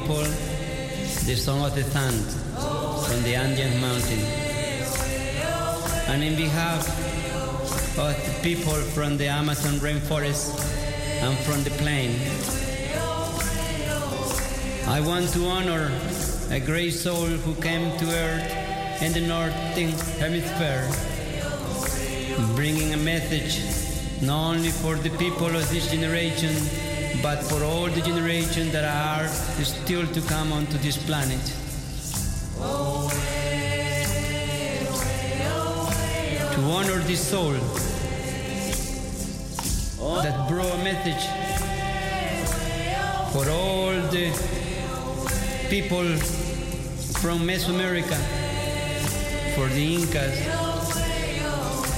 people, the Song of the Sand from the Andean Mountain. And in behalf of the people from the Amazon rainforest and from the plain, I want to honor a great soul who came to earth in the northern hemisphere, bringing a message not only for the people of this generation, but for all the generations that are still to come onto this planet. To honor this soul that brought a message for all the people from Mesoamerica, for the Incas,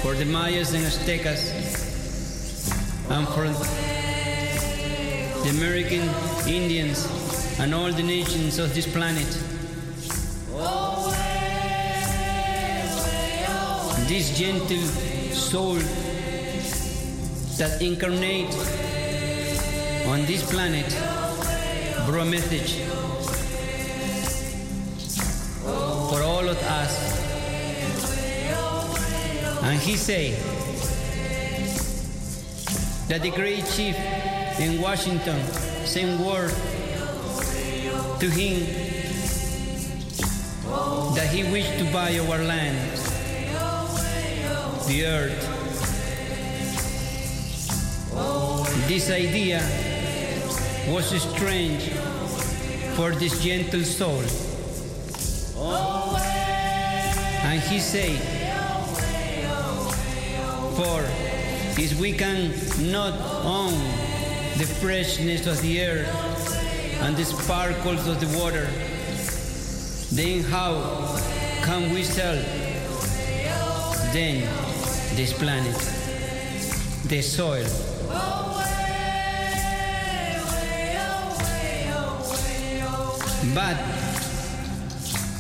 for the Mayas and Aztecas, and for the American Indians and all the nations of this planet. This gentle soul that incarnate on this planet brought message for all of us. And he said that the great chief in Washington sent word to him that he wished to buy our land, the earth. This idea was strange for this gentle soul. And he said, For if we can not own the freshness of the earth and the sparkles of the water, then how can we sell then this planet, the soil? But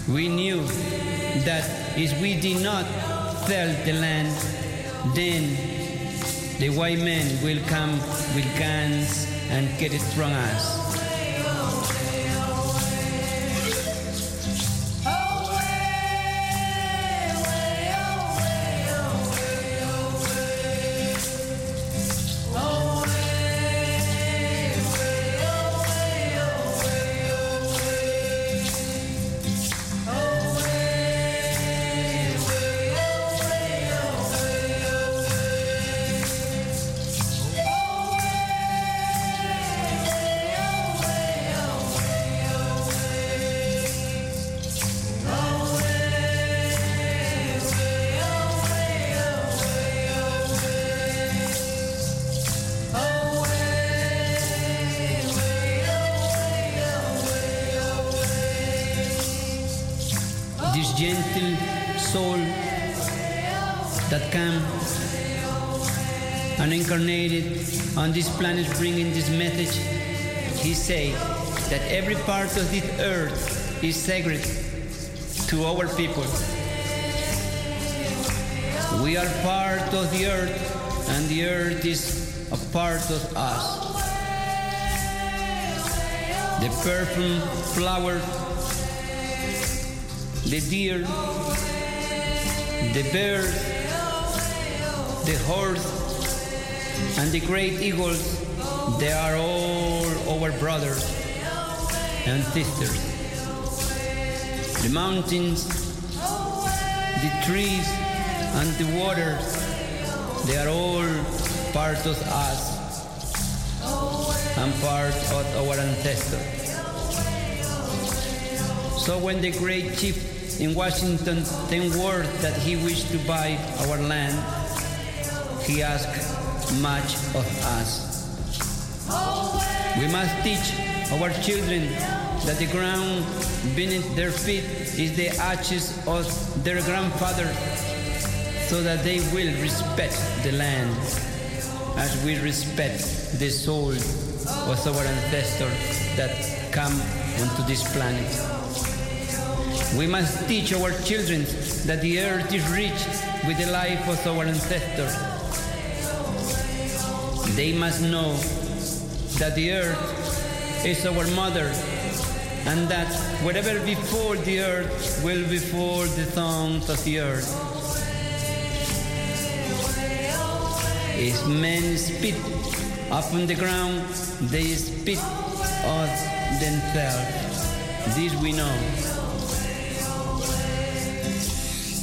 we knew that if we did not sell the land, then the white men will come with guns and get it from us. Incarnated on this planet bringing this message, he said that every part of this earth is sacred to our people. We are part of the earth and the earth is a part of us. The perfume flower the deer, the bird, the horse, and the great eagles, they are all our brothers and sisters. The mountains, the trees, and the waters, they are all part of us and part of our ancestors. So when the great chief in Washington sent word that he wished to buy our land, he asked much of us. We must teach our children that the ground beneath their feet is the ashes of their grandfather, so that they will respect the land as we respect the soul of our ancestors that come onto this planet. We must teach our children that the earth is rich with the life of our ancestors. They must know that the earth is our mother, and that whatever before the earth will before the thorns of the earth. If men spit upon the ground, they spit of themselves. This we know.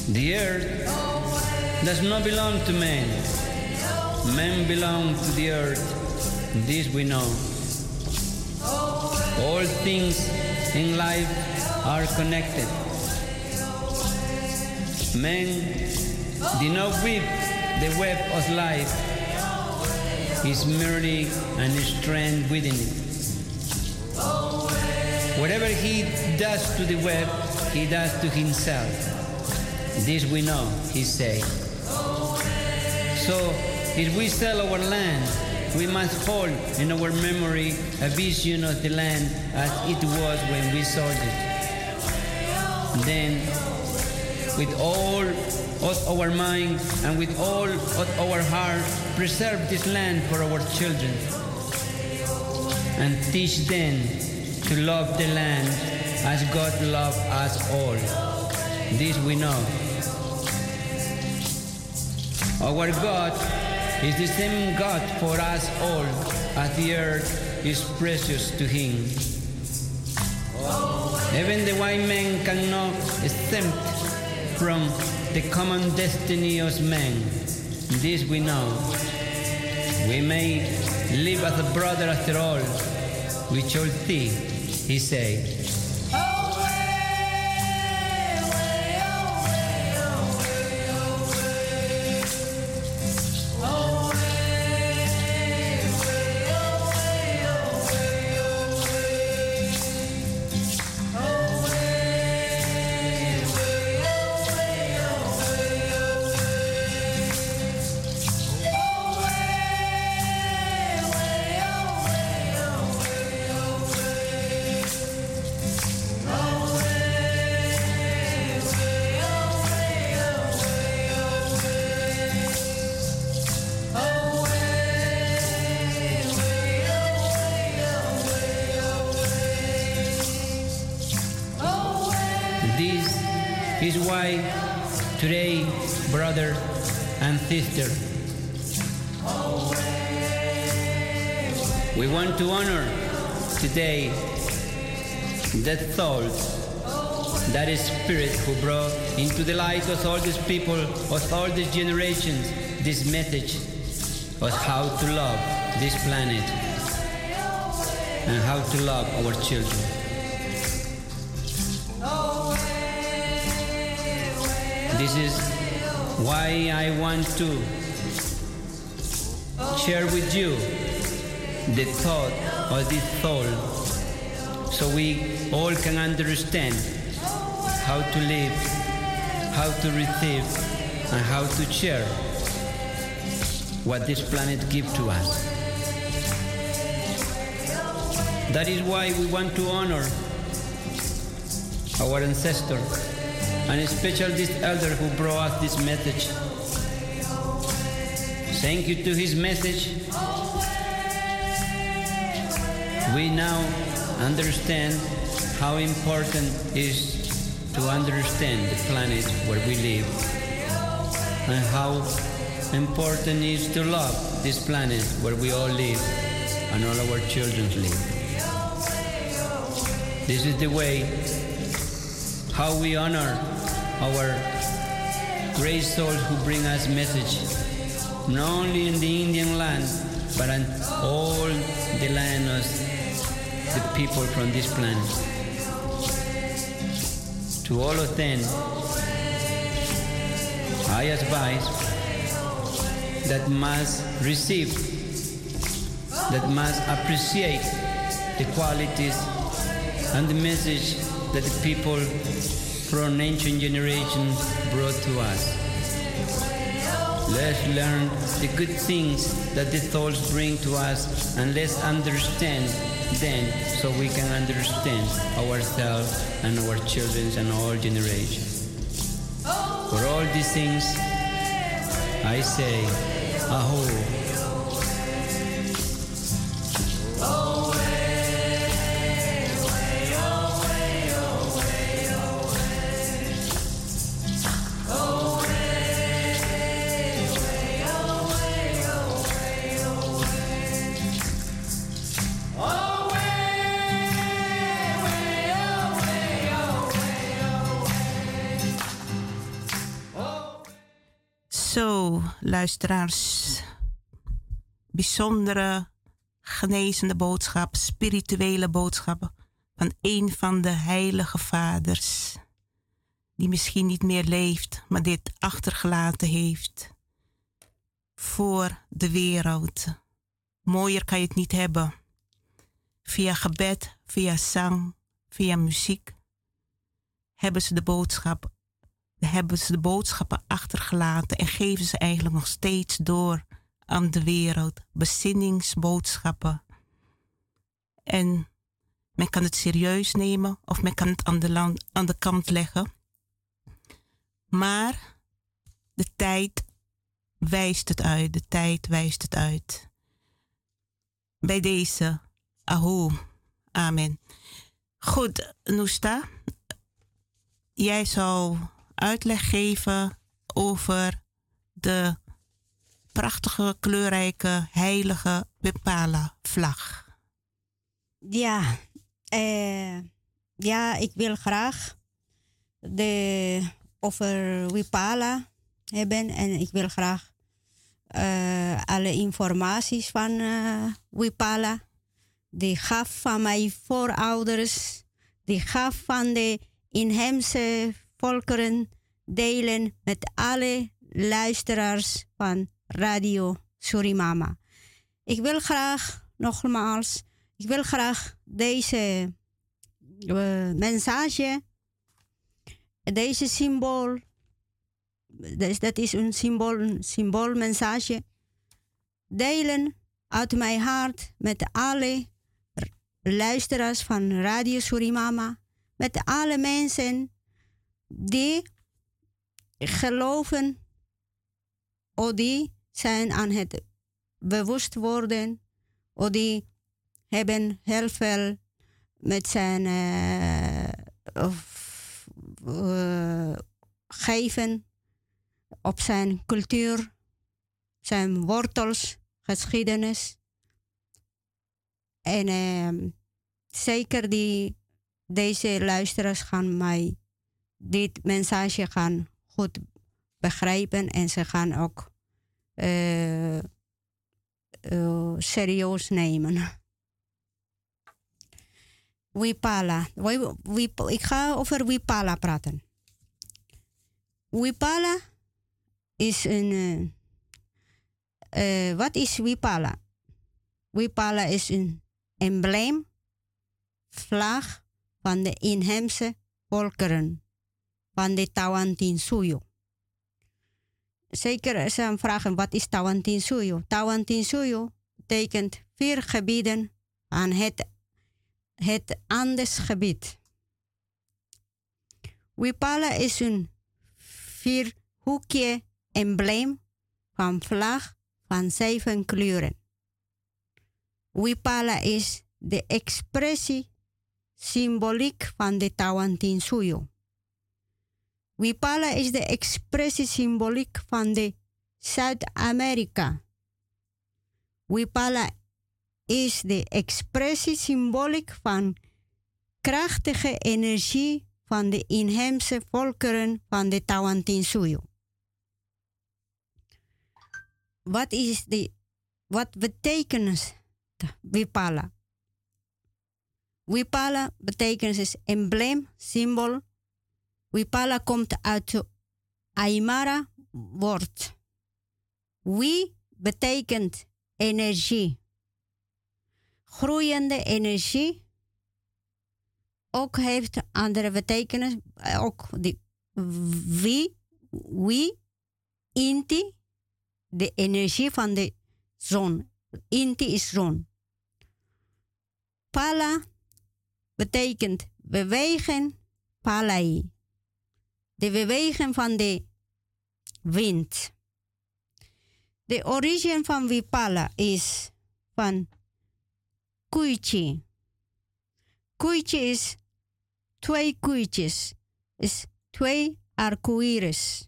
The earth does not belong to men. Men belong to the earth. This we know. All things in life are connected. Men do not weave the web of life. Is merely an strand within it. Whatever he does to the web, he does to himself. This we know, he said. So, if we sell our land, we must hold in our memory a vision of the land as it was when we sold it. Then, with all of our mind and with all of our heart, preserve this land for our children and teach them to love the land as God loved us all. This we know. Our God is the same God for us all, as the earth is precious to Him. Even the white man cannot exempt from the common destiny of man. This we know. We may live as a brother after all. We shall see, he said. That spirit who brought into the light of all these people, of all these generations, this message of how to love this planet and how to love our children. This is why I want to share with you the thought of this soul so we all can understand how to live, how to receive, and how to share what this planet gives to us. That is why we want to honor our ancestor, and especially this elder who brought us this message. Thank you to his message. We now understand how important is to understand the planet where we live and how important is to love this planet where we all live and all our children live. This is the way how we honor our great souls who bring us message, not only in the Indian land, but in all the land of the people from this planet. To all of them, I advise that must receive, that must appreciate the qualities and the message that the people from ancient generations brought to us. Let's learn the good things that the souls bring to us and let's understand them so we can understand ourselves and our children and all generations. For all these things, I say, Aho. Luisteraars. Bijzondere genezende boodschap, spirituele boodschappen van een van de heilige vaders, die misschien niet meer leeft, maar dit achtergelaten heeft voor de wereld. Mooier kan je het niet hebben. Via gebed, via zang, via muziek hebben ze de boodschap, hebben ze de boodschappen achtergelaten en geven ze eigenlijk nog steeds door aan de wereld. Bezinningsboodschappen. En men kan het serieus nemen of men kan het aan de, aan de kant leggen. Maar de tijd wijst het uit. De tijd wijst het uit. Bij deze. Aho. Amen. Goed, Noesta. Jij zal uitleg geven over de prachtige, kleurrijke, heilige Wipala-vlag. Ja, eh, ja, ik wil graag de, over Wipala hebben en ik wil graag uh, alle informaties van uh, Wipala. Die gaf van mijn voorouders, die gaf van de inheemse volkeren delen met alle luisteraars van Radio Surimama. Ik wil graag, nogmaals, ik wil graag deze uh, deze symbool, dus dat is een symbool, een symboolmessage, delen uit mijn hart met alle luisteraars van Radio Surimama, met alle mensen die geloven of die zijn aan het bewust worden of die hebben heel veel met zijn uh, uh, geven op zijn cultuur, zijn wortels, geschiedenis. En uh, zeker die, deze luisteraars gaan mij dit message gaan goed begrijpen en ze gaan ook uh, serieus nemen. Wipala. Ik ga over Wipala praten. Wipala is een. Uh, wat is Wipala? Wipala is een embleem, vlag van de inheemse volkeren van de Tawantinsuyo. Zeker zijn vragen wat is Tawantinsuyo? Tawantinsuyo betekent vier gebieden aan het het Andesgebied. Wipala is een vierhoekje embleem van vlag van zeven kleuren. Wipala is de expressie symboliek van de Tawantinsuyo. Wipala is de expressie symboliek van de Zuid-Amerika. Wipala is de expressie symboliek van krachtige energie van de inheemse volkeren van de Tawantinsuyo. Wat is de, wat betekent Wipala? Wipala betekent is embleem, symbool. Wipala komt uit Aymara woord. Wie betekent energie groeiende energie ook heeft andere betekenis. Ook die wie, wie, inti, de energie van de zon. Inti is zon. Pala betekent bewegen, palai. De beweging van de wind. De origine van Vipala is van koeitje. Koeitje is twee koeitjes. Is twee arcoïris.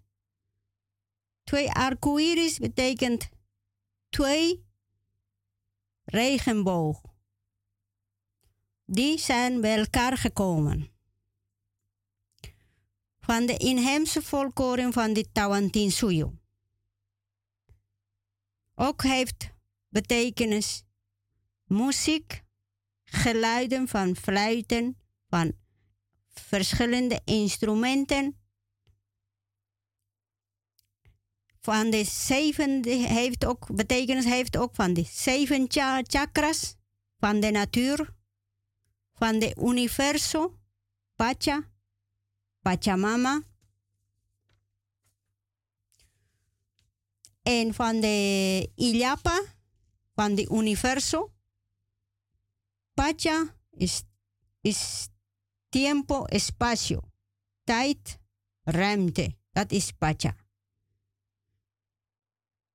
Twee arcoïris betekent twee regenboog. Die zijn bij elkaar gekomen. Van de inheemse volkoren van de Tawantinsuyo. ook heeft betekenis muziek, geluiden van fluiten, van verschillende instrumenten. Van de zeven heeft ook betekenis heeft ook van de zeven chakras van de natuur, van de universum, Pacha, Pachamama. En van de Ilyapa, van de universum. Pacha is, is tiempo, espacio. Tijd, ruimte. Dat is Pacha.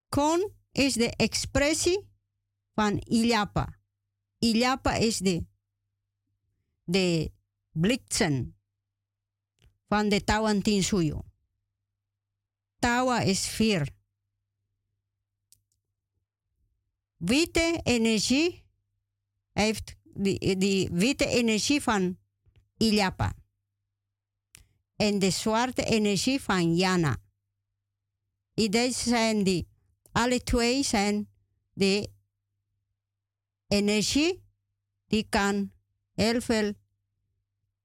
Kon is de expressie van Ilyapa. Ilyapa is de, de bliksem van de Tawantinsuyo. Tawa is vier. Witte energie heeft die witte energie van Ilyapa. En de zwarte energie van Jana. Deze zijn die, alle twee zijn de energie die kan heel veel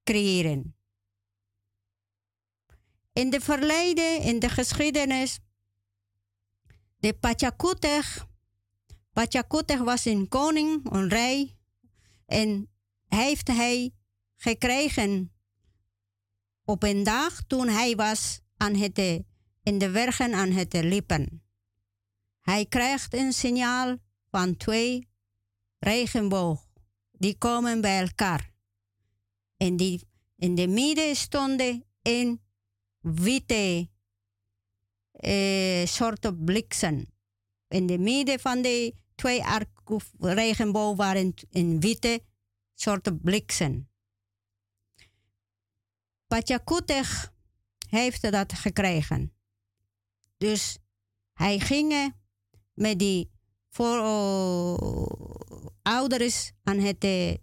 creëren. In de verleden, in de geschiedenis, de Pachacutech, Pachacutech was een koning, een rij, en heeft hij gekregen op een dag toen hij was aan het, in de werken aan het lippen. Hij krijgt een signaal van twee regenboog. Die komen bij elkaar. En die in de midden stonden een witte eh, soort bliksem. In de midden van de twee regenboog waren een witte soort bliksem. Pachacutech heeft dat gekregen. Dus hij ging met die voor ouders aan het uh,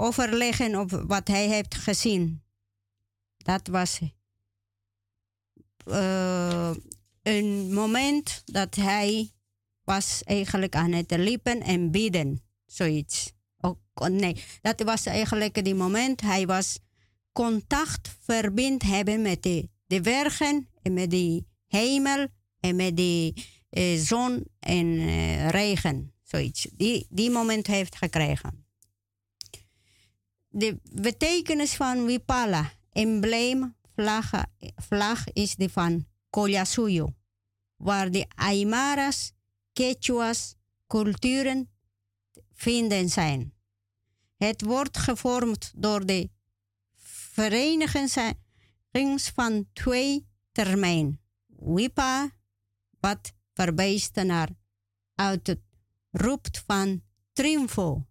overleggen op wat hij heeft gezien. Dat was uh, een moment dat hij was eigenlijk aan het lippen en bidden, zoiets. Oh, nee, dat was eigenlijk die moment. Hij was contact verbind hebben met de, bergen en met de hemel en met de uh, zon en uh, regen. Zoiets. Die, die moment heeft gekregen. De betekenis van Wipala, embleem, vlag, is die van Collasuyo, waar de Aymaras, Quechuas, culturen vinden zijn. Het wordt gevormd door de vereniging van twee termijn. Wipa, wat verwijst naar uit het roept van triomfo.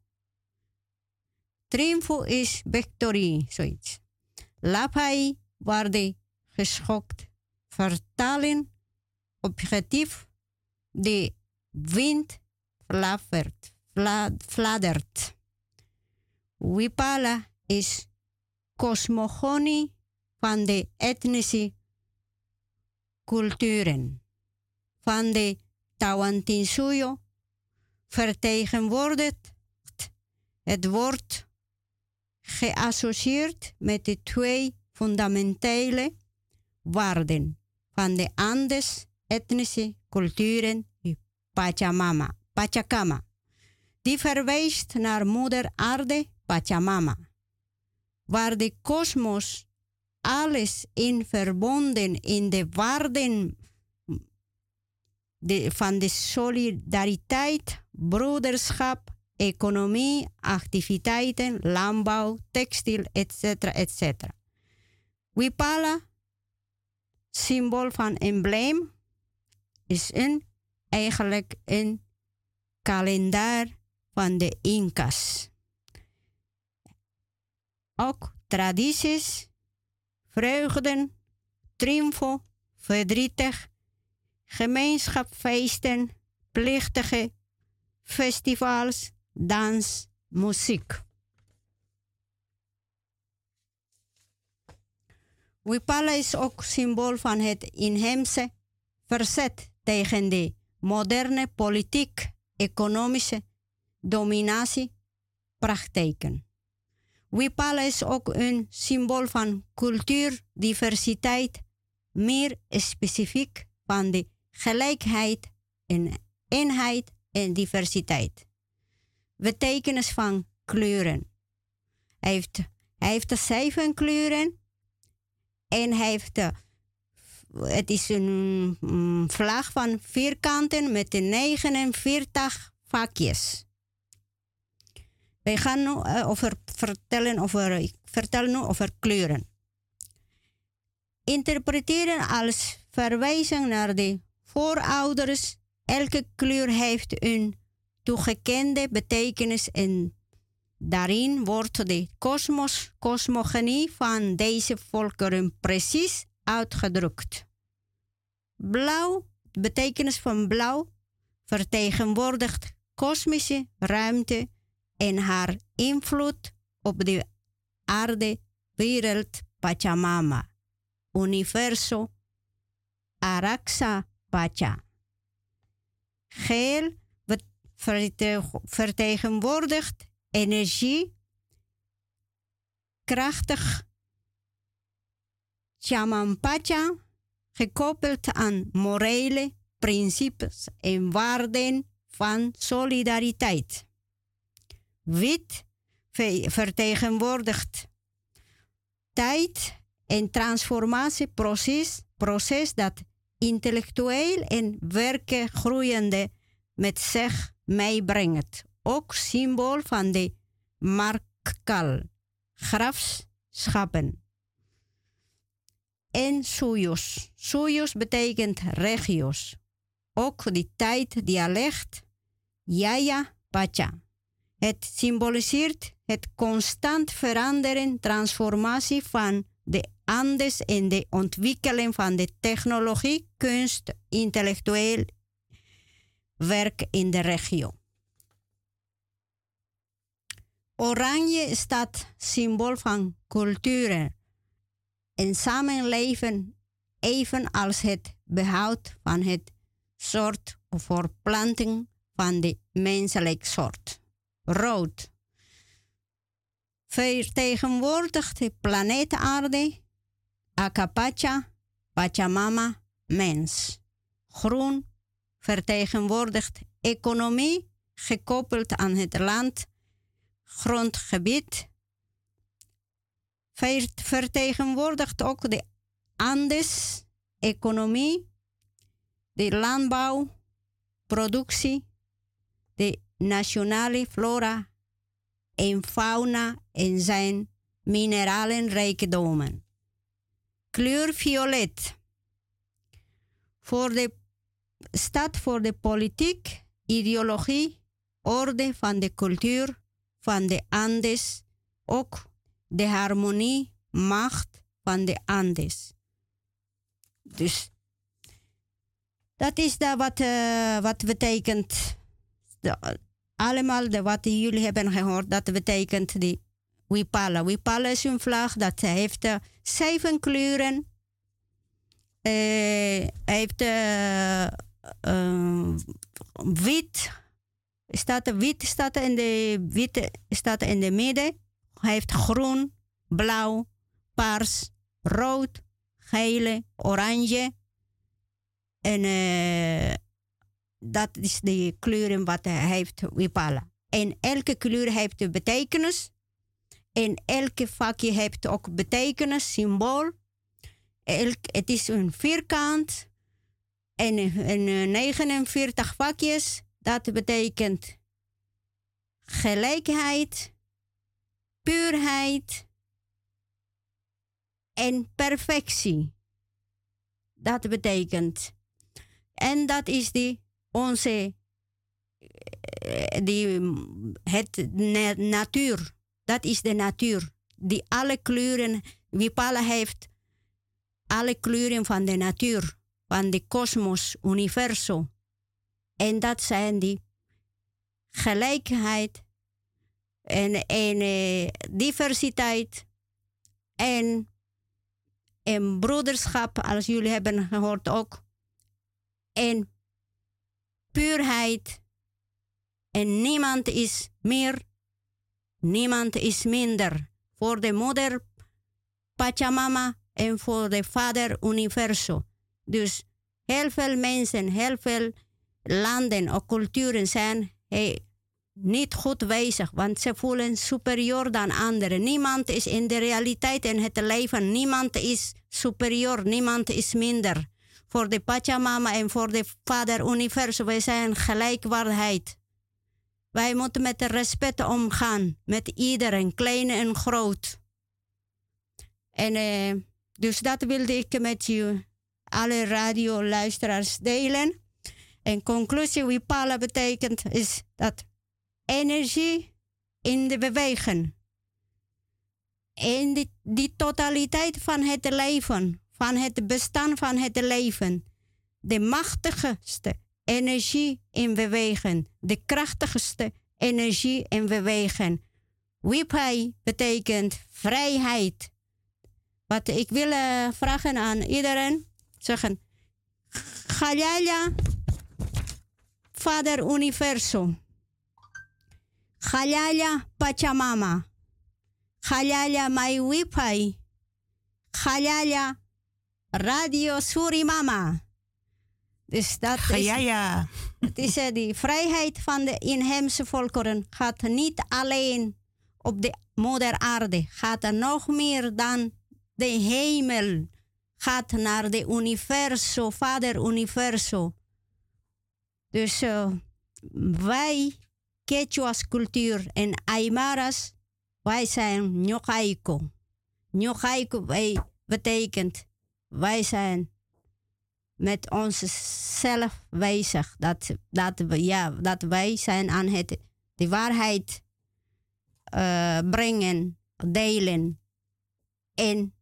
Triomfo is victorie, zoiets. Lapai waarde geschokt. Vertalen objectief de wind fladdert. fladdert. Wipala is cosmogonie van de etnische culturen. Van de Tawantinsuyo vertegenwoordigt het wordt geassocieerd met de twee fundamentele waarden van de Andes etnische culturen Pachamama, Pachacama. Die verwijst naar moeder aarde Pachamama, waar de kosmos alles in verbonden in de waarden de, van de solidariteit, broederschap, economie, activiteiten, landbouw, textiel, etc. etc. Wipala, symbool van embleem, is een, eigenlijk een kalender van de Incas. Ook tradities, vreugden, triomfo, verdrietig, gemeenschapsfeesten, plichtige festivals, dans, muziek. Wipala is ook symbool van het inheemse verzet tegen de moderne politiek, economische dominatiepraktijken. Wipala is ook een symbool van cultuurdiversiteit, meer specifiek van de gelijkheid en eenheid en diversiteit. Betekenis van kleuren. Hij heeft, hij heeft de zeven kleuren en hij heeft de, het is een, een vlag van vierkanten met de 49 vakjes. Wij gaan nu uh, over vertellen over, ik vertel nu over kleuren. Interpreteren als verwijzing naar de voorouders. Elke kleur heeft een toegekende betekenis en daarin wordt de kosmos, cosmogenie van deze volkeren precies uitgedrukt. Blauw, de betekenis van blauw, vertegenwoordigt kosmische ruimte en haar invloed op de aarde, wereld, Pachamama, universo, Araxa Pacha. Geel vertegenwoordigt energie, krachtig, Chamampacha, gekoppeld aan morele principes en waarden van solidariteit. Wit vertegenwoordigt tijd en transformatieproces proces dat intellectueel en werken groeiende met zich meebrengt. Ook symbool van de markkal, grafschappen. En suyos. Suyos betekent regio's. Ook die tijd, dialect, Yaya Pacha. Het symboliseert het constant veranderen, transformatie van de Andes en de ontwikkeling van de technologie, kunst, intellectueel werk in de regio. Oranje staat symbool van cultuur en samenleven, evenals het behoud van het soort of voorplanting van de menselijke soort. Rood vertegenwoordigt de planeet Aarde, Akapacha, Pachamama, mens. Groen vertegenwoordigt economie gekoppeld aan het land, grondgebied. Vertegenwoordigt ook de Andes, economie, de landbouw, productie, de nationale flora en fauna en zijn mineralenrijkdommen. Kleur violet voor de, staat voor de politiek, ideologie, orde van de cultuur van de Andes, ook de harmonie, macht van de Andes. Dus dat is dat wat, uh, wat betekent allemaal de, wat jullie hebben gehoord, dat betekent die Wipala. Wipala is een vlag dat heeft uh, zeven kleuren. Uh, heeft uh, wit, staat, wit staat in de, wit staat in de midden. Hij heeft groen, blauw, paars, rood, gele, oranje. En dat is de kleuren wat hij heeft Wipala. En elke kleur heeft een betekenis. En elke vakje heeft ook betekenis, symbool. Elk, het is een vierkant. En, en 49 vakjes. Dat betekent gelijkheid, puurheid en perfectie. Dat betekent. En dat is die onze eh, die, het natuur. Dat is de natuur. Die alle kleuren, Wipala heeft alle kleuren van de natuur, van de kosmos, universum. En dat zijn die gelijkheid en, en uh, diversiteit en, en broederschap, als jullie hebben gehoord ook. En puurheid. En niemand is meer, niemand is minder. Voor de moeder Pachamama en voor de vader Universo. Dus heel veel mensen, heel veel landen of culturen zijn niet goed bezig, want ze voelen superieur dan anderen. Niemand is in de realiteit en het leven, niemand is superieur, niemand is minder. Voor de Pachamama en voor de Vader Universum, wij zijn gelijkwaardigheid. Wij moeten met respect omgaan, met iedereen, klein en groot. En uh, dus dat wilde ik met je, alle radioluisteraars, delen. En conclusie, Wipala betekent is dat energie in de bewegen. In die, die totaliteit van het leven, van het bestaan van het leven. De machtigste energie in bewegen. De krachtigste energie in bewegen. Wipai betekent vrijheid. Wat ik wil uh, vragen aan iedereen, zeggen, Galaya, Vader Universum. Galaya Pachamama. Galaya Wipai. Galaya Radio Surimama. Dus dat is, ja. het is uh, die vrijheid van de inheemse volkeren gaat niet alleen op de moeder aarde, gaat er nog meer dan de hemel, gaat naar de universo, vader universo. Dus uh, wij, Quechua's cultuur en Aymaras, wij zijn Nyokaiko. Nyokaiko betekent wij zijn met onszelf bezig. Dat, dat, ja, dat wij zijn aan het de waarheid uh, brengen, delen. En,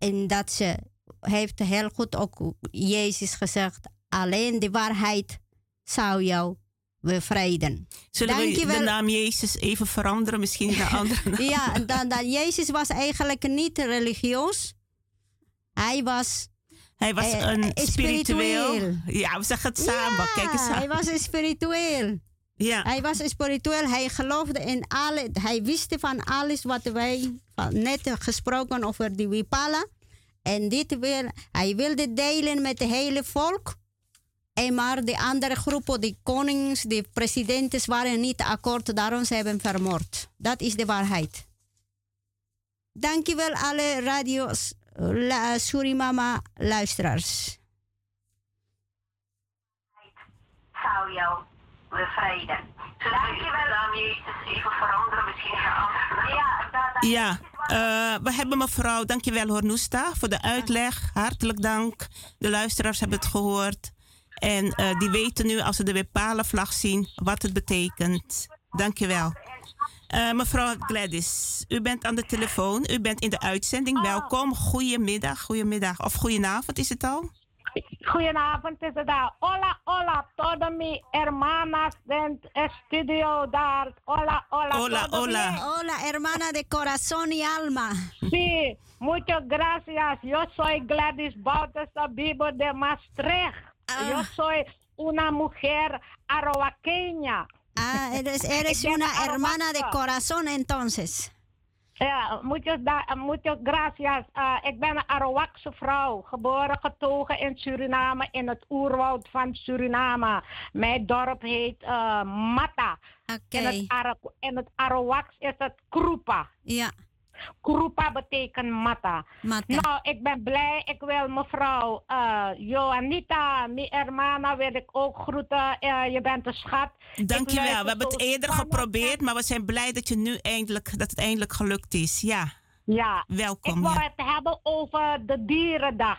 en dat ze heeft heel goed ook Jezus gezegd, alleen de waarheid zou jou bevrijden. Zullen we de naam Jezus even veranderen, misschien naar andere Ja, dan, dan, Jezus was eigenlijk niet religieus. Hij was... Hij was eh, een spiritueel. Ja, we zeggen het samen. Kijk eens aan. hij was een spiritueel. Ja. Hij was spiritueel. Hij geloofde in alle... Hij wist van alles wat wij net gesproken over die Wipala. En dit wil, hij wilde delen met het hele volk. En maar de andere groepen, de konings, de presidenten waren niet akkoord, daarom ze hebben vermoord. Dat is de waarheid. Dankjewel alle radio's, la, Surimama luisteraars. Zou jou bevrijden. Dankjewel. Naam Jezus even veranderen, misschien Ja, dat, dat ja. Uh, we hebben mevrouw, dankjewel Hornoesta voor de uitleg. Hartelijk dank. De luisteraars hebben het gehoord. En uh, die weten nu, als ze de Wepalen-vlag zien, wat het betekent. Dankjewel. Uh, mevrouw Gladys, u bent aan de telefoon. U bent in de uitzending. Welkom. Goedemiddag, goedemiddag. Of goedenavond is het al? Goedenavond is het al. Hola, hola, todo mi hermanas en studio daar. Hola, hola. Hola, hola. Hola, hermana de corazón y alma. Sí, muchas gracias. Yo soy Gladys Bautista Bibo de Maastricht. Yo ah. soy una mujer arroaqueña. Ah, eres, eres una hermana de corazón entonces. Ja, muchas, muchas gracias. Uh, ik ben een Arawakse vrouw, geboren getogen in Suriname, in het oerwoud van Suriname. Mijn dorp heet uh, Mata. Okay. In het, in het Arawaks is het Krupa. Ja. Krupa betekent mata. Nou, ik ben blij. Ik wil mevrouw uh, Joanita, mijn hermana, wil ik ook groeten. Uh, je bent een schat. Dankjewel. We hebben het eerder geprobeerd, maar we zijn blij dat, je nu eindelijk, dat het eindelijk gelukt is. Ja. Ja. Welkom. Ik wil het hebben over de dierendag.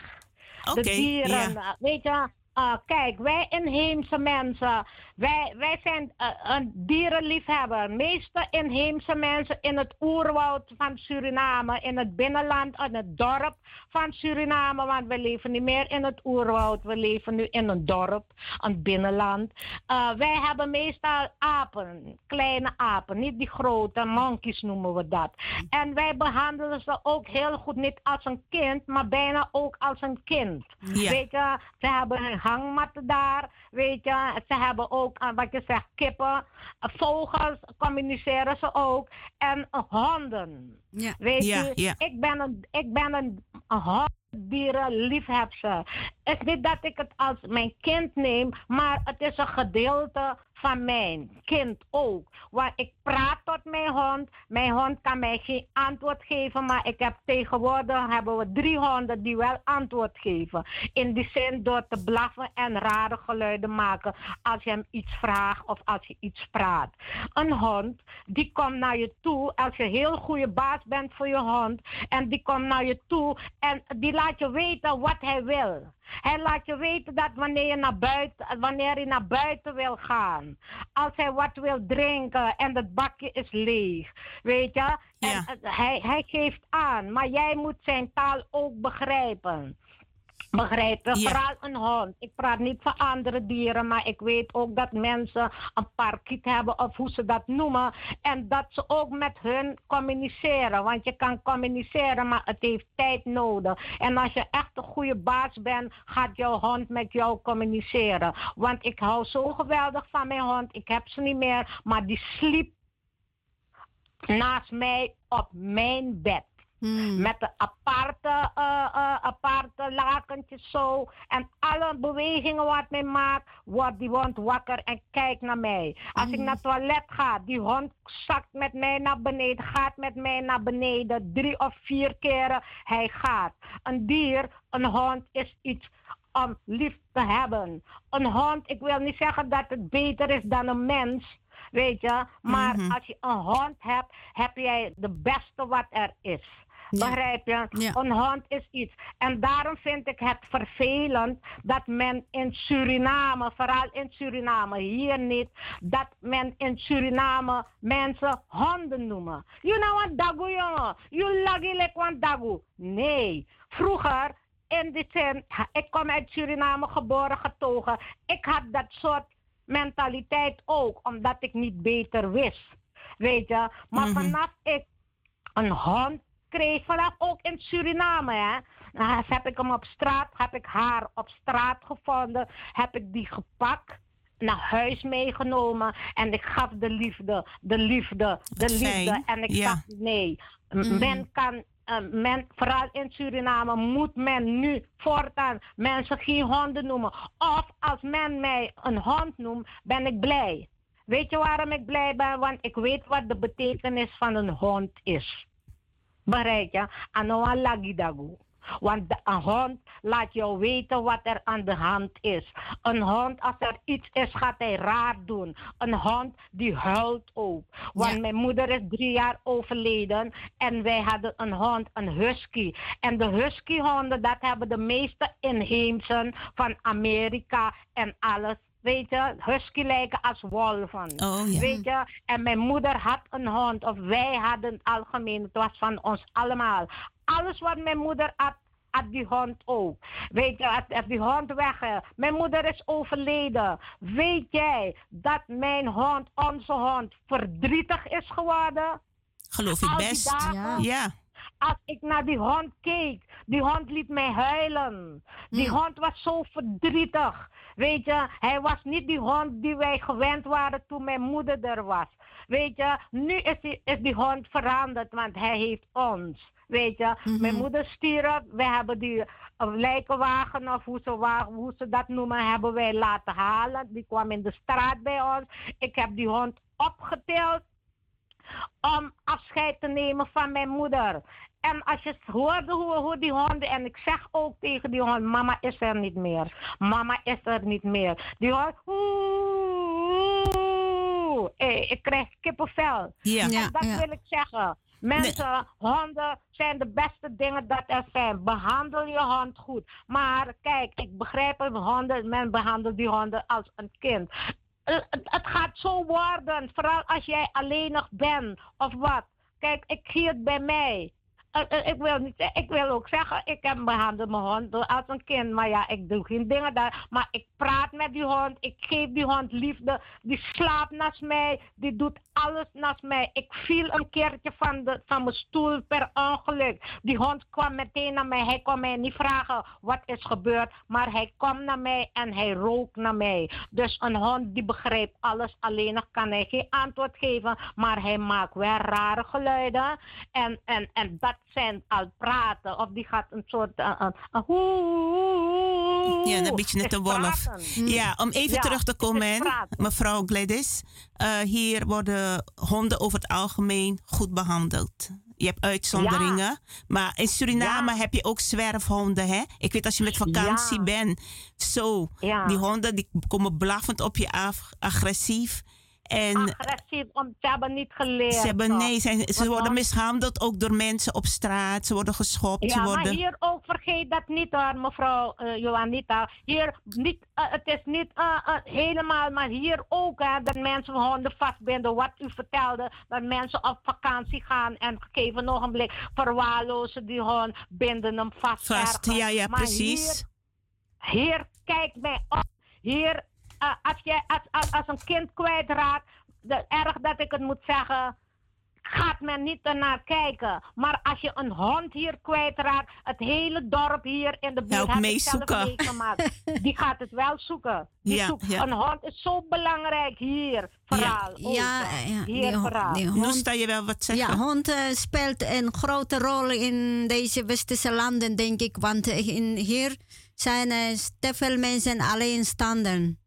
Okay, de dieren. Ja. Weet je, uh, kijk, wij inheemse mensen, wij, wij zijn uh, een dierenliefhebber. meeste inheemse mensen in het oerwoud van Suriname, in het binnenland, in het dorp van Suriname, want we leven niet meer in het oerwoud, we leven nu in een dorp, een binnenland. Uh, wij hebben meestal apen, kleine apen, niet die grote, monkeys noemen we dat. En wij behandelen ze ook heel goed, niet als een kind, maar bijna ook als een kind. Ja. Weet je, ze hebben hangmatten daar, weet je. Ze hebben ook, eh, wat je zegt, kippen, vogels communiceren ze ook. En honden. Ja. Weet Ja, je, ja. ik ben een, ik ben een, een hondendieren-liefhebster. Het is niet dat ik het als mijn kind neem, maar het is een gedeelte van mijn kind ook. Want ik praat tot mijn hond. Mijn hond kan mij geen antwoord geven, maar ik heb tegenwoordig hebben we drie honden die wel antwoord geven. In die zin door te blaffen en rare geluiden maken als je hem iets vraagt of als je iets praat. Een hond die komt naar je toe als je heel goede baas bent voor je hond en die komt naar je toe en die laat je weten wat hij wil. Hij laat je weten dat wanneer je naar buiten, wanneer je naar buiten wil gaan, als hij wat wil drinken en het bakje is leeg, weet je, en eh, hij, hij geeft aan, maar jij moet zijn taal ook begrijpen. Begrijpen? Vooral een hond. Ik praat niet van andere dieren, maar ik weet ook dat mensen een parkiet hebben of hoe ze dat noemen. En dat ze ook met hun communiceren. Want je kan communiceren, maar het heeft tijd nodig. En als je echt een goede baas bent, gaat jouw hond met jou communiceren. Want ik hou zo geweldig van mijn hond. Ik heb ze niet meer, maar die sliep naast mij op mijn bed. Hmm. Met de aparte, eh, eh, aparte lakentjes zo. En alle bewegingen wat mij maakt, wordt die hond wakker en kijkt naar mij. Als ik naar het toilet ga, die hond zakt met mij naar beneden, gaat met mij naar beneden. Drie of vier keren hij gaat. Een dier, een hond is iets om lief te hebben. Een hond, ik wil niet zeggen dat het beter is dan een mens. Weet je, maar Mhm. als je een hond hebt, heb jij de beste wat er is. Ja. Begrijp je? Ja. Een hond is iets. En daarom vind ik het vervelend dat men in Suriname, vooral in Suriname, hier niet, dat men in Suriname mensen honden noemen. You know what dagu jongen? You lagi like one dagu. Nee. Vroeger, in die zin, ik kom uit Suriname geboren, getogen. Ik had dat soort mentaliteit ook, omdat ik niet beter wist. Weet je? Maar Mhm. vanaf ik een hond kreeg, vanaf ook in Suriname, hè. Nou, heb ik hem op straat, heb ik haar op straat gevonden, heb ik die gepakt, naar huis meegenomen en ik gaf de liefde, de liefde, de fijn, liefde. En ik ja. dacht, nee, m- Mhm. men kan, eh, men, vooral in Suriname, moet men nu voortaan mensen geen honden noemen. Of als men mij een hond noemt, ben ik blij. Weet je waarom ik blij ben? Want ik weet wat de betekenis van een hond is. Bereik je? Anoa lagidagu. Want een hond laat jou weten wat er aan de hand is. Een hond, als er iets is, gaat hij raar doen. Een hond die huilt ook. Want Ja. mijn moeder is drie jaar overleden en wij hadden een hond, een husky. En de huskyhonden, dat hebben de meeste inheemsen van Amerika en alles. Weet je, husky lijken als wolven. Oh ja. Weet je, en mijn moeder had een hond, of wij hadden het algemeen, het was van ons allemaal. Alles wat mijn moeder had, had die hond ook. Weet je, had, had die hond weg. eh. Mijn moeder is overleden. Weet jij dat mijn hond, onze hond, verdrietig is geworden? Geloof ik best. dagen, Ja. Ja. als ik naar die hond keek, die hond liet mij huilen. Die hond was zo verdrietig. Weet je, hij was niet die hond die wij gewend waren toen mijn moeder er was. Weet je, nu is die, is die hond veranderd, want hij heeft ons. Weet je, Mhm. mijn moeder stierf, we hebben die uh, lijkenwagen of hoe ze, hoe ze dat noemen, hebben wij laten halen. Die kwam in de straat bij ons. Ik heb die hond opgetild om afscheid te nemen van mijn moeder. En als je hoorde hoe, hoe die honden, en ik zeg ook tegen die hond, mama is er niet meer. Mama is er niet meer. Die hond, oeh, eh, ik krijg kippenvel. Ja. En dat wil ik zeggen. Mensen, honden zijn de beste dingen dat er zijn. Behandel je hond goed. Maar kijk, ik begrijp het, honden, men behandelt die honden als een kind. Eh, Het, het gaat zo worden, vooral als jij alleenig bent of wat. Kijk, ik zie het bij mij. Eh, eh, ik, wil niet, ik wil ook zeggen, ik heb behandeld mijn hond als een kind. Maar ja, ik doe geen dingen daar. Maar ik praat met die hond, ik geef die hond liefde. Die slaapt naast mij, die doet alles naast mij. Ik viel een keertje van, de, van mijn stoel per ongeluk. Die hond kwam meteen naar mij. Hij kon mij niet vragen wat is gebeurd. Maar hij kwam naar mij en hij rook naar mij. Dus een hond die begrijpt alles. Alleen kan hij geen antwoord geven. Maar hij maakt wel rare geluiden. En, en, en dat zijn al praten. Of die gaat een soort... Uh, uh, ja, een beetje net een wolf. Ja, om even terug te komen, mevrouw Gladys. Uh, hier worden honden over het algemeen goed behandeld. Je hebt uitzonderingen. Maar in Suriname heb je ook zwerfhonden, hè? Ik weet als je met vakantie bent. Zo, die honden die komen blaffend op je af, agressief. En Agressief, want ze hebben niet geleerd. Ze, hebben, nee, ze, ze worden mishandeld ook door mensen op straat. Ze worden geschopt. Ja, ze worden... maar hier ook, vergeet dat niet hoor, mevrouw uh, Johanita. Hier, niet, uh, het is niet uh, helemaal, maar hier ook hè, dat mensen honden vastbinden. Wat u vertelde, dat mensen op vakantie gaan en gegeven ogenblik verwaarlozen die hond, binden hem vast. Vast, ja, ja, maar precies. Hier, hier, kijk mij op. Hier uh, als, je, als, als, als een kind kwijtraakt, de, erg dat ik het moet zeggen, gaat men niet ernaar kijken. Maar als je een hond hier kwijtraakt, het hele dorp hier in de buurt heeft het zelf meegemaakt. Die gaat het wel zoeken. Die ja, ja, Een hond is zo belangrijk hier. Vooral. Ja, ja, hier vooral. Die hond, sta je wel wat zeggen. Ja, hond uh, speelt een grote rol in deze westerse landen, denk ik. Want in, hier zijn uh, te veel mensen alleenstaanden.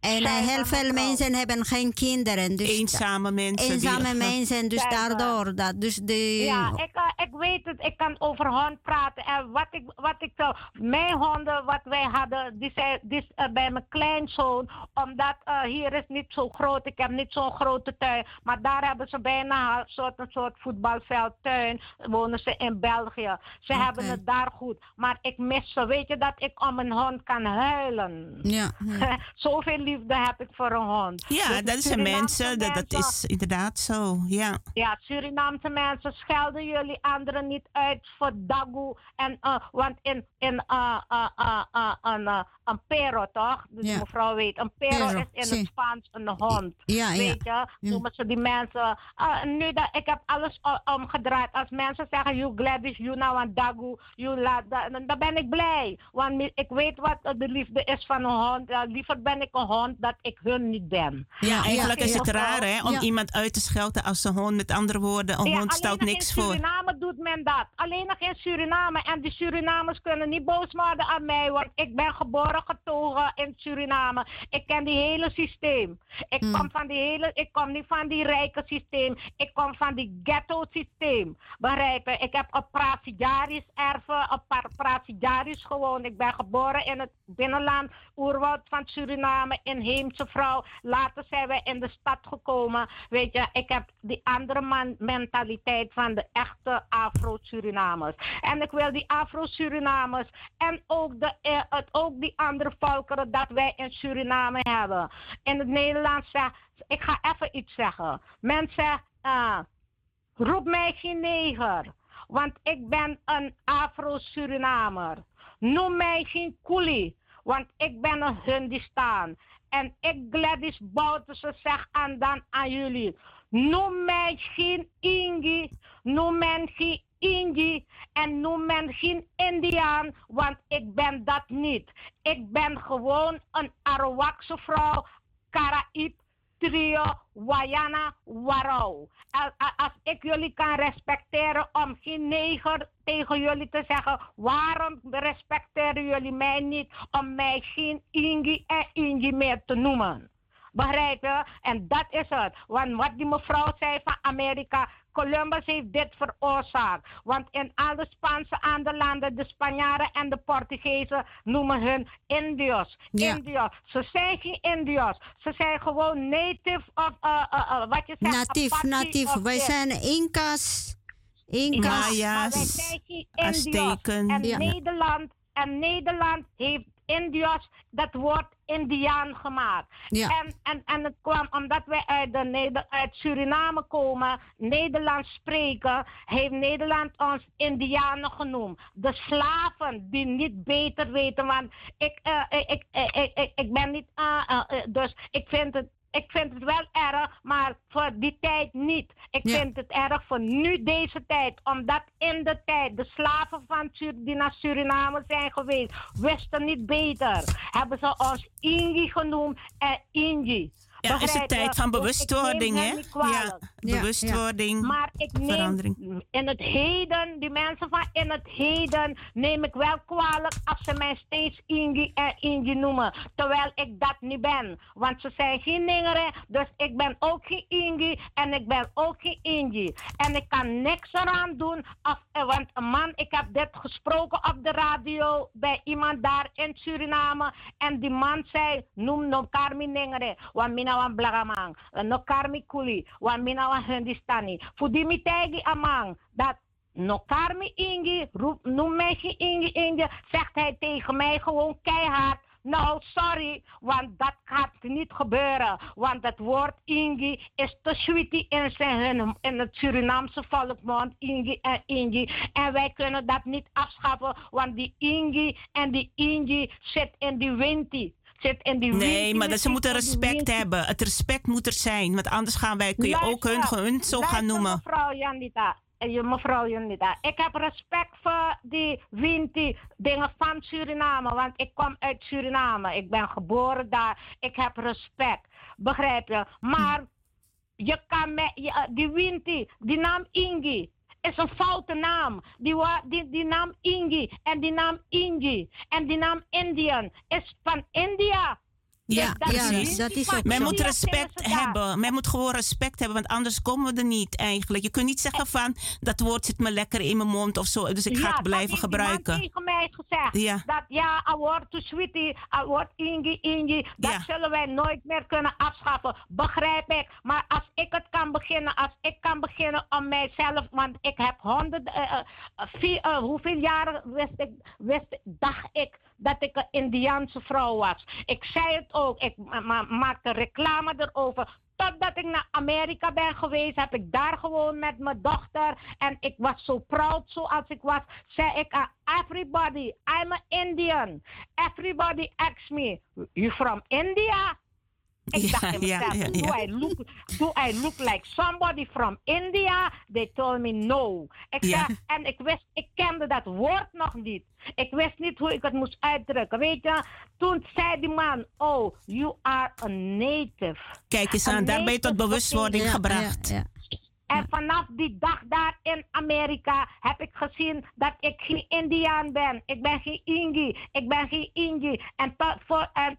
En uh, heel veel mensen hebben geen kinderen. Dus eenzame mensen. Eenzame mensen, dus daardoor. Dat, dus de... Ja, ik, uh, ik weet het. Ik kan over hond praten. En wat ik, wat ik zo... Mijn honden, wat wij hadden, die zijn die, uh, bij mijn kleinzoon. Omdat hier is niet zo groot. Ik heb niet zo'n grote tuin. Maar daar hebben ze bijna een soort, een soort voetbalveldtuin. Wonen ze in België. Ze hebben het daar goed. Maar ik mis ze. Weet je dat ik om een hond kan huilen? Ja. ja. Zoveel liefde heb ik voor een hond. Ja, dus dat zijn mensen, dat, dat is inderdaad zo, ja. Ja, Surinaamse mensen schelden jullie anderen niet uit voor dagu. En, uh, want in, in uh, uh, uh, een pero, toch? Dus ja. mevrouw weet, een pero is in het Spaans een hond. Ja, weet je? Noemen ze die mensen. Nu dat ik heb alles omgedraaid. Als mensen zeggen, you Gladys, you nou een dagu, you la, dan, dan ben ik blij. Want ik weet wat de liefde is van een hond. Liever ben ik een hond dat ik hun niet ben. Ja, eigenlijk is het raar hè, om iemand uit te schelden als een hond. Met andere woorden, een hond stelt niks voor. in Suriname doet men dat. Alleen nog in Suriname. En die Surinamers kunnen niet boos worden aan mij. Want ik ben geboren getogen in Suriname. Ik ken die hele systeem. Ik hmm. kom van die hele, ik kom niet van die rijke systeem. Ik kom van die ghetto systeem. Begrijpen? Ik heb op Prasidaris erven, op Prasidaris gewoond. Ik ben geboren in het binnenland, oerwoud van Suriname, inheemse vrouw. Later zijn we in de stad gekomen. Weet je, ik heb die andere man mentaliteit van de echte Afro-Surinamers. En ik wil die Afro-Surinamers en ook, de, eh, het, ook die andere volkeren dat wij in Suriname hebben. In het Nederlands zeg ik ga even iets zeggen. Mensen, uh, roep mij geen neger, want ik ben een Afro-Surinamer. Noem mij geen coolie, want ik ben een Hundistan. En ik Gladys Bouterse zeg aan dan aan jullie. Noem mij geen Ingi, noem mij geen Ingi en noem mij geen Indiaan, want ik ben dat niet. Ik ben gewoon een Arawakse vrouw, Karaib, Trio, Wayana, Warau. Als ik jullie kan respecteren om geen neger tegen jullie te zeggen, waarom respecteren jullie mij niet om mij geen Ingi en Ingi meer te noemen? Begrijp je? En dat is het. Want wat die mevrouw zei van Amerika, Columbus heeft dit veroorzaakt. Want in alle Spaanse andere landen, de Spanjaarden en de Portugezen noemen hun Indios. Ja. Indios. Ze zijn geen Indios. Ze zijn gewoon native of uh, uh, uh, wat je zegt. Natief, natief. Wij zijn Incas. Incas. Maya's. Azteken. En ja. Nederland. En Nederland heeft Indios dat woord Indiaan gemaakt. Ja. En, en, en het kwam omdat wij uit, de, uit Suriname komen, Nederlands spreken, heeft Nederland ons Indianen genoemd. De slaven die niet beter weten, want ik, uh, ik, ik, ik, ik, ik, ben niet, uh, uh, dus ik vind het ik vind het wel erg, maar voor die tijd niet. Ik vind het erg voor nu deze tijd. Omdat in de tijd de slaven van die naar Suriname zijn geweest, wisten niet beter. Hebben ze ons Ingi genoemd en Ingi. Ja, is het tijd van bewustwording, hè? Ja, bewustwording, Maar ik neem verandering. in het heden, die mensen van in het heden, neem ik wel kwalijk als ze mij steeds Ingi en Ingi noemen. Terwijl ik dat niet ben. Want ze zijn geen ningeren, dus ik ben ook geen Ingi en ik ben ook geen Ingi. En ik kan niks eraan doen, of, eh, want een man, ik heb dit gesproken op de radio bij iemand daar in Suriname. En die man zei, noem no Carmi ningere. Want mina wan blagamang, no karmi kuli, wan mina wan. Fudi mi tegi amang, dat no karmi ingi, roep, noem mij ingi ingi, zegt hij tegen mij gewoon keihard. Nou, sorry, want dat gaat niet gebeuren. Want het woord Ingi is te sweetie in, zijn, in het Surinaamse volkmond. Ingi en Ingi. En wij kunnen dat niet afschaffen, want die Ingi en die Ingi zit in die winti zit in die Nee, maar dat ze moeten respect hebben. Het respect moet er zijn. Want anders gaan wij, kun je ook hun, hun zo gaan noemen. Mevrouw Janita, eh, mevrouw Janita, ik heb respect voor die Winti dingen van Suriname. Want ik kom uit Suriname. Ik ben geboren daar. Ik heb respect. Begrijp je? Maar je kan met die Winti, die naam Ingi is een foute naam. Die, die, die naam Ingi en die naam Ingi en die naam Indian is van India. Ja, precies. Dat is het. Men moet respect hebben. Men moet gewoon respect hebben, want anders komen we er niet eigenlijk. Je kunt niet zeggen van, dat woord zit me lekker in mijn mond of zo, dus ik ga het blijven gebruiken. Ja, tegen mij gezegd. Ja. Dat ja, een woord to sweetie, een woord ingi, ingi, dat zullen wij nooit meer kunnen afschaffen. Begrijp ik. Maar als ik het kan beginnen, als ik kan beginnen om mijzelf, want ik heb honderd, uh, vier, uh, hoeveel jaren wist ik, wist, dacht ik dat ik een Indiaanse vrouw was. Ik zei het ook, ik ma maakte reclame erover. Totdat ik naar Amerika ben geweest, heb ik daar gewoon met mijn dochter. En ik was zo proud zoals ik was. Zei ik aan everybody, I'm an Indian. Everybody asks me, you from India? Ik dacht in mezelf, ja, do, I look, do I look like somebody from India? They told me no. Ik en ik wist, ik kende dat woord nog niet. Ik wist niet hoe ik het moest uitdrukken. Weet je, toen zei die man, oh, you are a native. Kijk eens aan, daar ben je tot bewustwording gebracht. En vanaf die dag daar in Amerika heb ik gezien dat ik geen Indiaan ben. Ik ben geen Ingi. Ik ben geen Ingi. En tot, voor, en,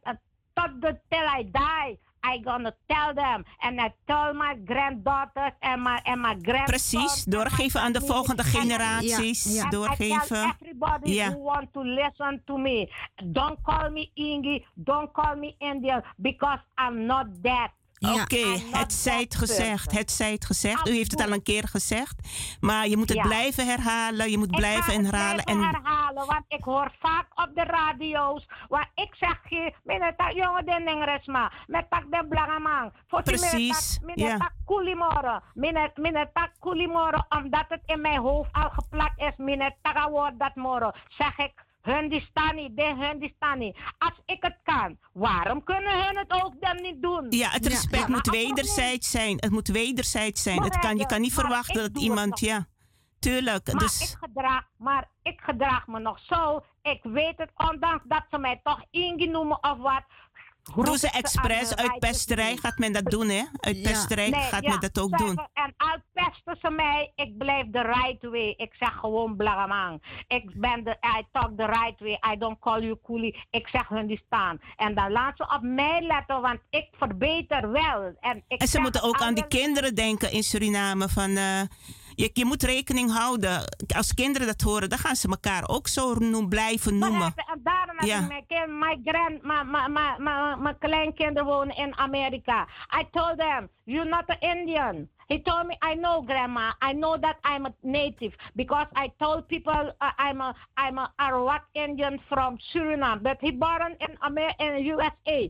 tot the till I die. I gonna tell them. And I tell my granddaughters and my, and my grandsons. Precies, doorgeven aan de volgende generaties. Ja, ja. Doorgeven. I tell everybody ja. who want to listen to me. Don't call me Ingi, don't call me Indian, because I'm not that. Oké, het zijt gezegd. Het zijt gezegd. U heeft het al een keer gezegd. Maar je moet het blijven herhalen. Je moet blijven herhalen. en... herhalen, want ik hoor vaak op de radio's. Waar ik zeg, meneer tak jongen de nengeresma. Met tak de blangamang. Precies. Meneer tak kulimoro. Meneer tak kulimoro. Omdat het in mijn hoofd al geplakt is. Meneer tak woord dat moro. Zeg ik Hindistani, de Hindistani. Als ik het kan, waarom kunnen hun het ook dan niet doen? Ja, het respect moet wederzijds zijn. Het moet wederzijds zijn. Het kan, je kan niet verwachten dat iemand, ja. Tuurlijk. Maar, dus... ik gedraag, maar ik gedraag me nog zo. Ik weet het, ondanks dat ze mij toch ingenomen of wat. Doen ze expres uit pesterij gaat men dat doen, hè? Uit pesterij gaat men dat ook doen. En al pesten ze mij, ik blijf de right way. Ik zeg gewoon blagamang. Ik ben de, I talk the right way. I don't call you coolie. Ik zeg hun die staan. En dan laat ze op mij letten, want ik verbeter wel. En, ik en ze moeten ook aan die kinderen denken in Suriname van... Uh, je, je moet rekening houden. Als kinderen dat horen, dan gaan ze elkaar ook zo noem, blijven noemen. daarom ja. mijn, mijn, grand, mijn, kleinkinderen wonen in Amerika. I told them, you're not an Indian. He told me, I know, Grandma. I know that I'm a native because I told people uh, I'm a I'm a Arawak Indian from Suriname. But he born in America, in USA.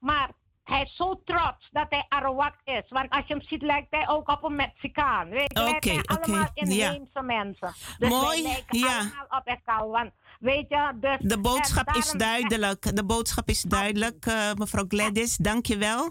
Maar hij is zo trots dat hij Arawak is. Want als je hem ziet, lijkt hij ook op een Mexicaan. Weet je, okay, zijn allemaal inheemse mensen. Dus Mooi, wij lijken ja. allemaal op elkaar. Want Weet je, dus, de boodschap is duidelijk. De boodschap is duidelijk, eh, mevrouw Gladys. Dank je wel.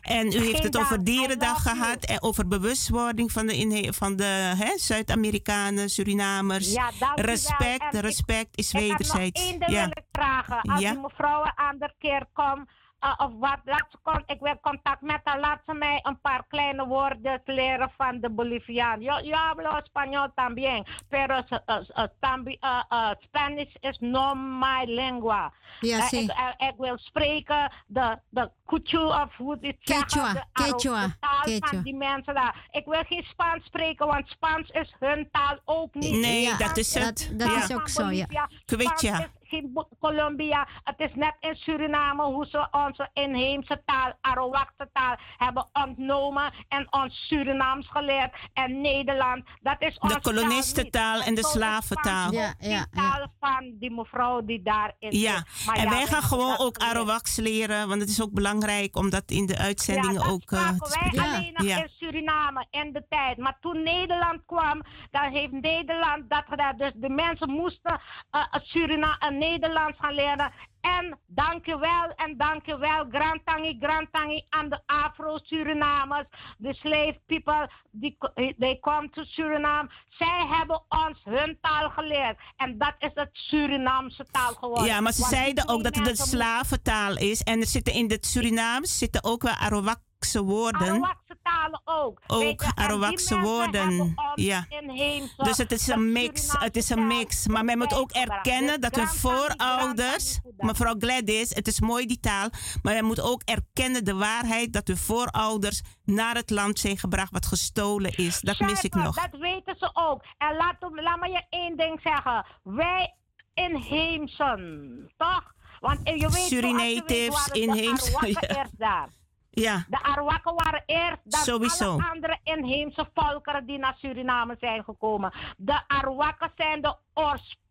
En u heeft het over. Dierendag gehad en over bewustwording van de, van de hè, Zuid-Amerikanen, Surinamers. Ja, u respect, respect is Ik heb nog wederzijds. één ding Ja. wil ik vragen. Als Ja. die mevrouw een andere keer komt, uh, of wat, laat ze kon, ik wil contact met haar, laat ze mij een paar kleine woorden leren van de Boliviaan. Yo, yo hablo español también, pero uh, uh, tambi- uh, uh, Spanish is no my lingua. Ja, Eh, ik, eh, ik wil spreken de, de kuchu of hoe het Quechua, zeggen, de, Quechua, de taal Quechua. van die mensen daar. Ik wil geen Spaans spreken, want Spaans is hun taal ook niet. Nee, Ja, dat is dat- het. dat ja. is ook zo, ja. Quechua. Geen Bo- Colombia. Het is net in Suriname hoe ze onze inheemse taal, Arawakse taal, hebben ontnomen en ons Surinaams geleerd. En Nederland, dat is onze De kolonistentaal en de slaventaal. Ja, ja, taal van die mevrouw die daarin Ja. Maar en ja, wij gaan gewoon ook. Arawaks leren, want het is ook belangrijk om dat in de uitzendingen ja, ook spraken te wij spreken. alleen nog Ja. in Suriname in de tijd. Maar toen Nederland kwam, dan heeft Nederland dat gedaan. Dus de mensen moesten uh, Surina uh, Nederlands gaan leren. En dankjewel en dankjewel, Grantangi, Grantangi aan de Afro-Surinamers, de slave people, die, they come to Suriname. Zij hebben ons hun taal geleerd. En dat is het Surinaamse taal geworden. Ja, maar ze Want die zeiden ook dat het moesten slaventaal is. En er zitten in het Surinaams zitten ook wel Arawakse woorden. Talen ook. Ook Arawakse woorden, ja. Dus het is een mix. Het is een mix. Maar men moet ook erkennen dat hun voorouders, mevrouw Gladys, het is mooi die taal, maar men moet ook erkennen de waarheid dat hun voorouders naar het land zijn gebracht wat gestolen is. Dat mis ik nog. Dat weten ze ook. En laat, laat me je één ding zeggen. Wij inheemsen, toch? Want je weet, Surinatives, waren de inheemse, Arawakken ja. daar. Ja, De Arawakken waren eerst dan Sowieso. alle andere inheemse volkeren die naar Suriname zijn gekomen. De Arawakken zijn de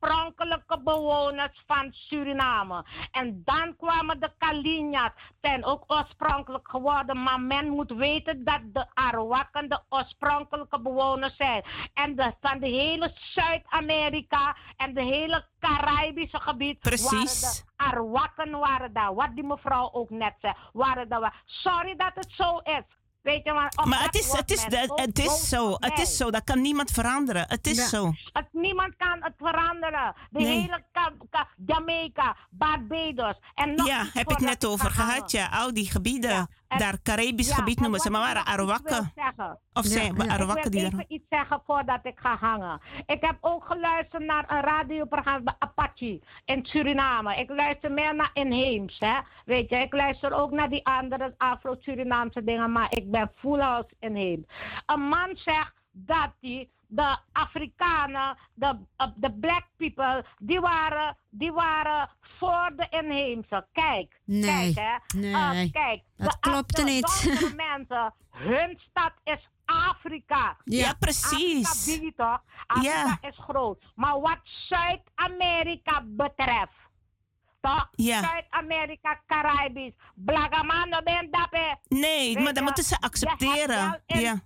oorspronkelijke bewoners van Suriname. En dan kwamen de Kalinjat, zijn ook oorspronkelijk geworden. Maar men moet weten dat de Arawakken de oorspronkelijke bewoners zijn. En de, van de hele Zuid-Amerika en de hele Caribische gebied Precies. waren de Arawakken waren daar. Wat die mevrouw ook net zei. Waren daar. Sorry dat het zo is. Weet je, maar, maar het is, het is, de, het, is zo. Het is zo. Dat kan niemand veranderen. Het is Ja. zo. Het, niemand kan het veranderen. De Nee. hele Ka- Ka- Jamaica, Barbados. En nog Ja, heb ik net over gehad. Ja, al die gebieden. Ja, Daar Caribisch Ja, gebied en noemen ze, maar ik waren wil Arawakken. Of zijn ja. Arawakken ik die wil daar. even iets zeggen voordat ik ga hangen. Ik heb ook geluisterd naar een radioprogramma bij Apache in Suriname. Ik luister meer naar inheems, hè. Weet je, ik luister ook naar die andere Afro-Surinaamse dingen, maar ik ben full house inheems. Een man zegt dat hij de Afrikanen, de, uh, de black people, die waren, die waren voor de inheemse. Kijk, Nee, kijk hè. nee, Uh, kijk, dat de, klopt de niet. mensen, hun stad is Afrika. Ja, Afrika precies. biedt toch? Afrika Ja. is groot. Maar wat Zuid-Amerika betreft, toch? Ja. Zuid-Amerika, Caribisch, Blagamano ben dape. Nee, maar je, moeten ze accepteren. Ja.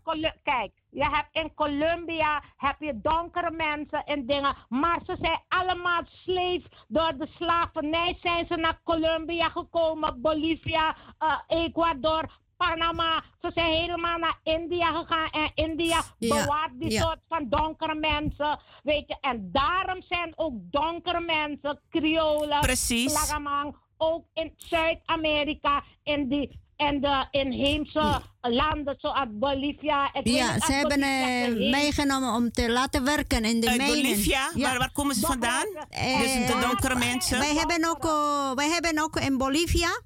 Kijk, je hebt in Colombia heb je donkere mensen en dingen, maar ze zijn allemaal slave. Door de slavernij zijn ze naar Colombia gekomen, Bolivia, eh, Ecuador, Panama. Ze zijn helemaal naar India gegaan en India Ja, bewaart die ja. soort van donkere mensen, weet je. En daarom zijn ook donkere mensen, Creolen, Precies. Plagamang, ook in Zuid-Amerika in die en de inheemse landen zoals Bolivia. Ik Ja, ze hebben eh, meegenomen om te laten werken in de Uit mijnen. Bolivia? Ja. Waar, waar komen ze vandaan? Eh, Dus de donkere mensen? Wij hebben ook, eh, wij hebben ook in Bolivia.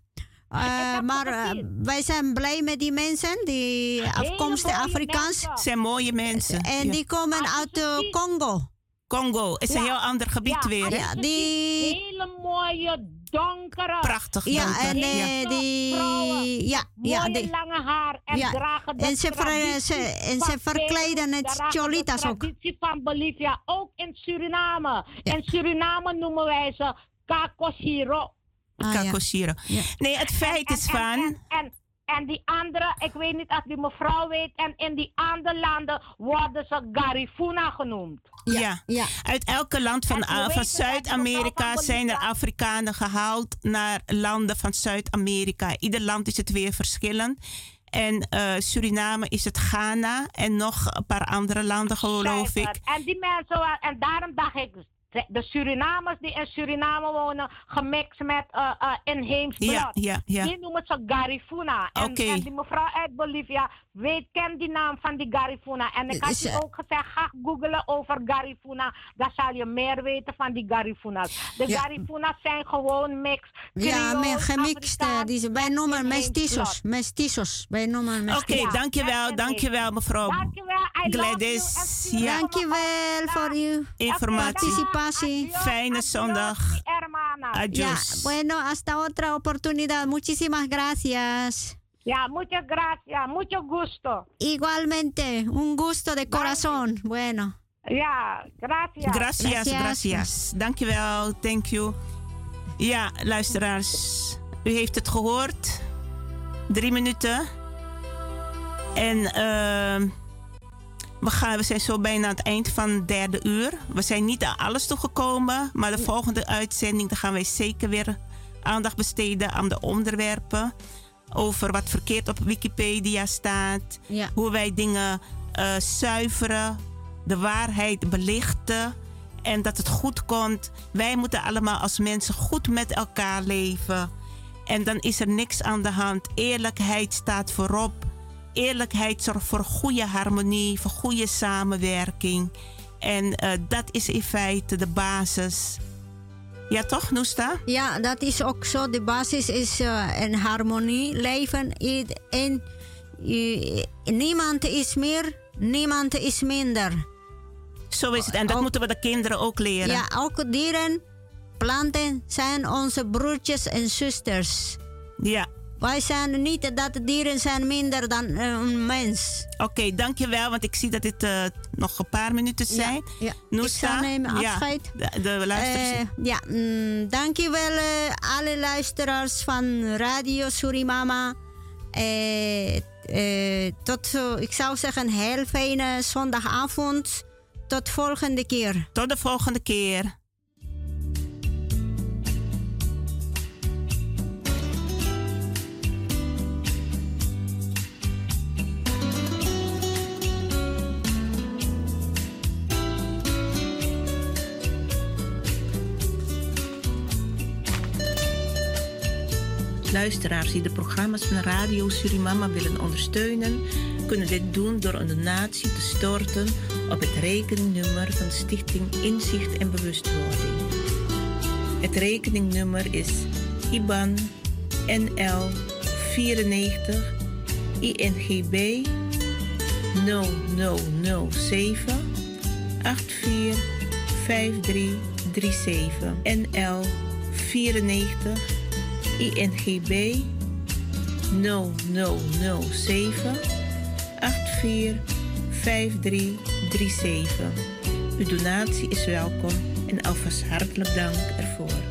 eh, maar eh, wij zijn blij met die mensen, die afkomstig Afrikaans. mensen. zijn mooie mensen. En Ja. die komen uit eh. Congo. Congo is een heel ander gebied Ja, weer. hè? Ja, die- hele mooie donkere. Prachtig. Ja, donker. en eh, ja. die... Vrouwen. Ja, ja, mooie die, lange haar en Ja. dragen de En ze ver- ze- en ze verkleden het cholitas ook. traditie van Bolivia, ook in Suriname. Ja. In Suriname noemen wij ze Kakoshiro. Ah, ja. Kakoshiro. Ja. Nee, het feit is En- en- van... En, en, die andere, ik weet niet of die mevrouw weet. En in die andere landen worden ze Garifuna genoemd. Ja, ja. uit elke land van, van Zuid-Amerika zijn er Afrikanen gehaald naar landen van Zuid-Amerika. Ieder land is het weer verschillend. En uh, Suriname is het Ghana en nog een paar andere landen, geloof ik. En die mensen, en daarom dacht ik, de Surinamers die in Suriname wonen, gemixt met uh, uh, inheems bloed. Ja, ja, ja. Die noemen ze Garifuna. En, okay. en die mevrouw uit Bolivia weet, ken die naam van die Garifuna. En ik had je ook gezegd, ga googlen over Garifuna. Dan zal je meer weten van die Garifuna's. De ja. Garifuna's zijn gewoon mix. Ja, gemixte. Die, wij noemen mestizos. Mestizos. Wij noemen mestizos. Oké, okay, dankjewel. Dankjewel mevrouw dankjewel, Gladys. Ja. Dankjewel voor uw informatie. Fijne zondag. Adios. Ja, bueno, hasta otra oportunidad. Muchísimas gracias. Ya, muchas gracias, mucho gusto. Igualmente, un gusto de corazón. Bueno. Ja, gracias. Gracias, gracias. Dankjewel, thank you. Ja, luisteraars, u heeft het gehoord. Drie minuten. En uh, we, gaan, we zijn zo bijna aan het eind van het derde uur. We zijn niet aan alles toegekomen, maar de volgende uitzending dan gaan wij zeker weer aandacht besteden aan de onderwerpen over wat verkeerd op Wikipedia staat. Hoe wij dingen uh, zuiveren, de waarheid belichten en dat het goed komt. Wij moeten allemaal als mensen goed met elkaar leven. En dan is er niks aan de hand. Eerlijkheid staat voorop. Eerlijkheid zorgt voor goede harmonie, voor goede samenwerking. En uh, dat is in feite de basis ja, toch, Noesta? Ja, dat is ook zo. De basis is uh, een harmonie leven. En uh, niemand is meer, niemand is minder. Zo is het. En dat moeten we de kinderen ook leren. Ja, ook dieren, planten zijn onze broertjes en zusters. Ja. Wij zijn niet dat de dieren zijn minder dan uh, een mens. Oké, okay, dankjewel, want ik zie dat dit uh, nog een paar minuten zijn. Ja, ja. ik zal nemen afscheid. Ja, de, de luisteraars. Uh, ja, mm, dankjewel alle luisteraars van Radio Surimama. tot, ik zou zeggen, een heel fijne zondagavond. Tot volgende keer. Tot de volgende keer. Luisteraars die de programma's van Radio Surimama willen ondersteunen, kunnen dit doen door een donatie te storten op het rekeningnummer van Stichting Inzicht en Bewustwording. Het rekeningnummer is IBAN NL 94 INGB 0007 845337 NL 94 INGB 0007 845337. Uw donatie is welkom en alvast hartelijk dank ervoor.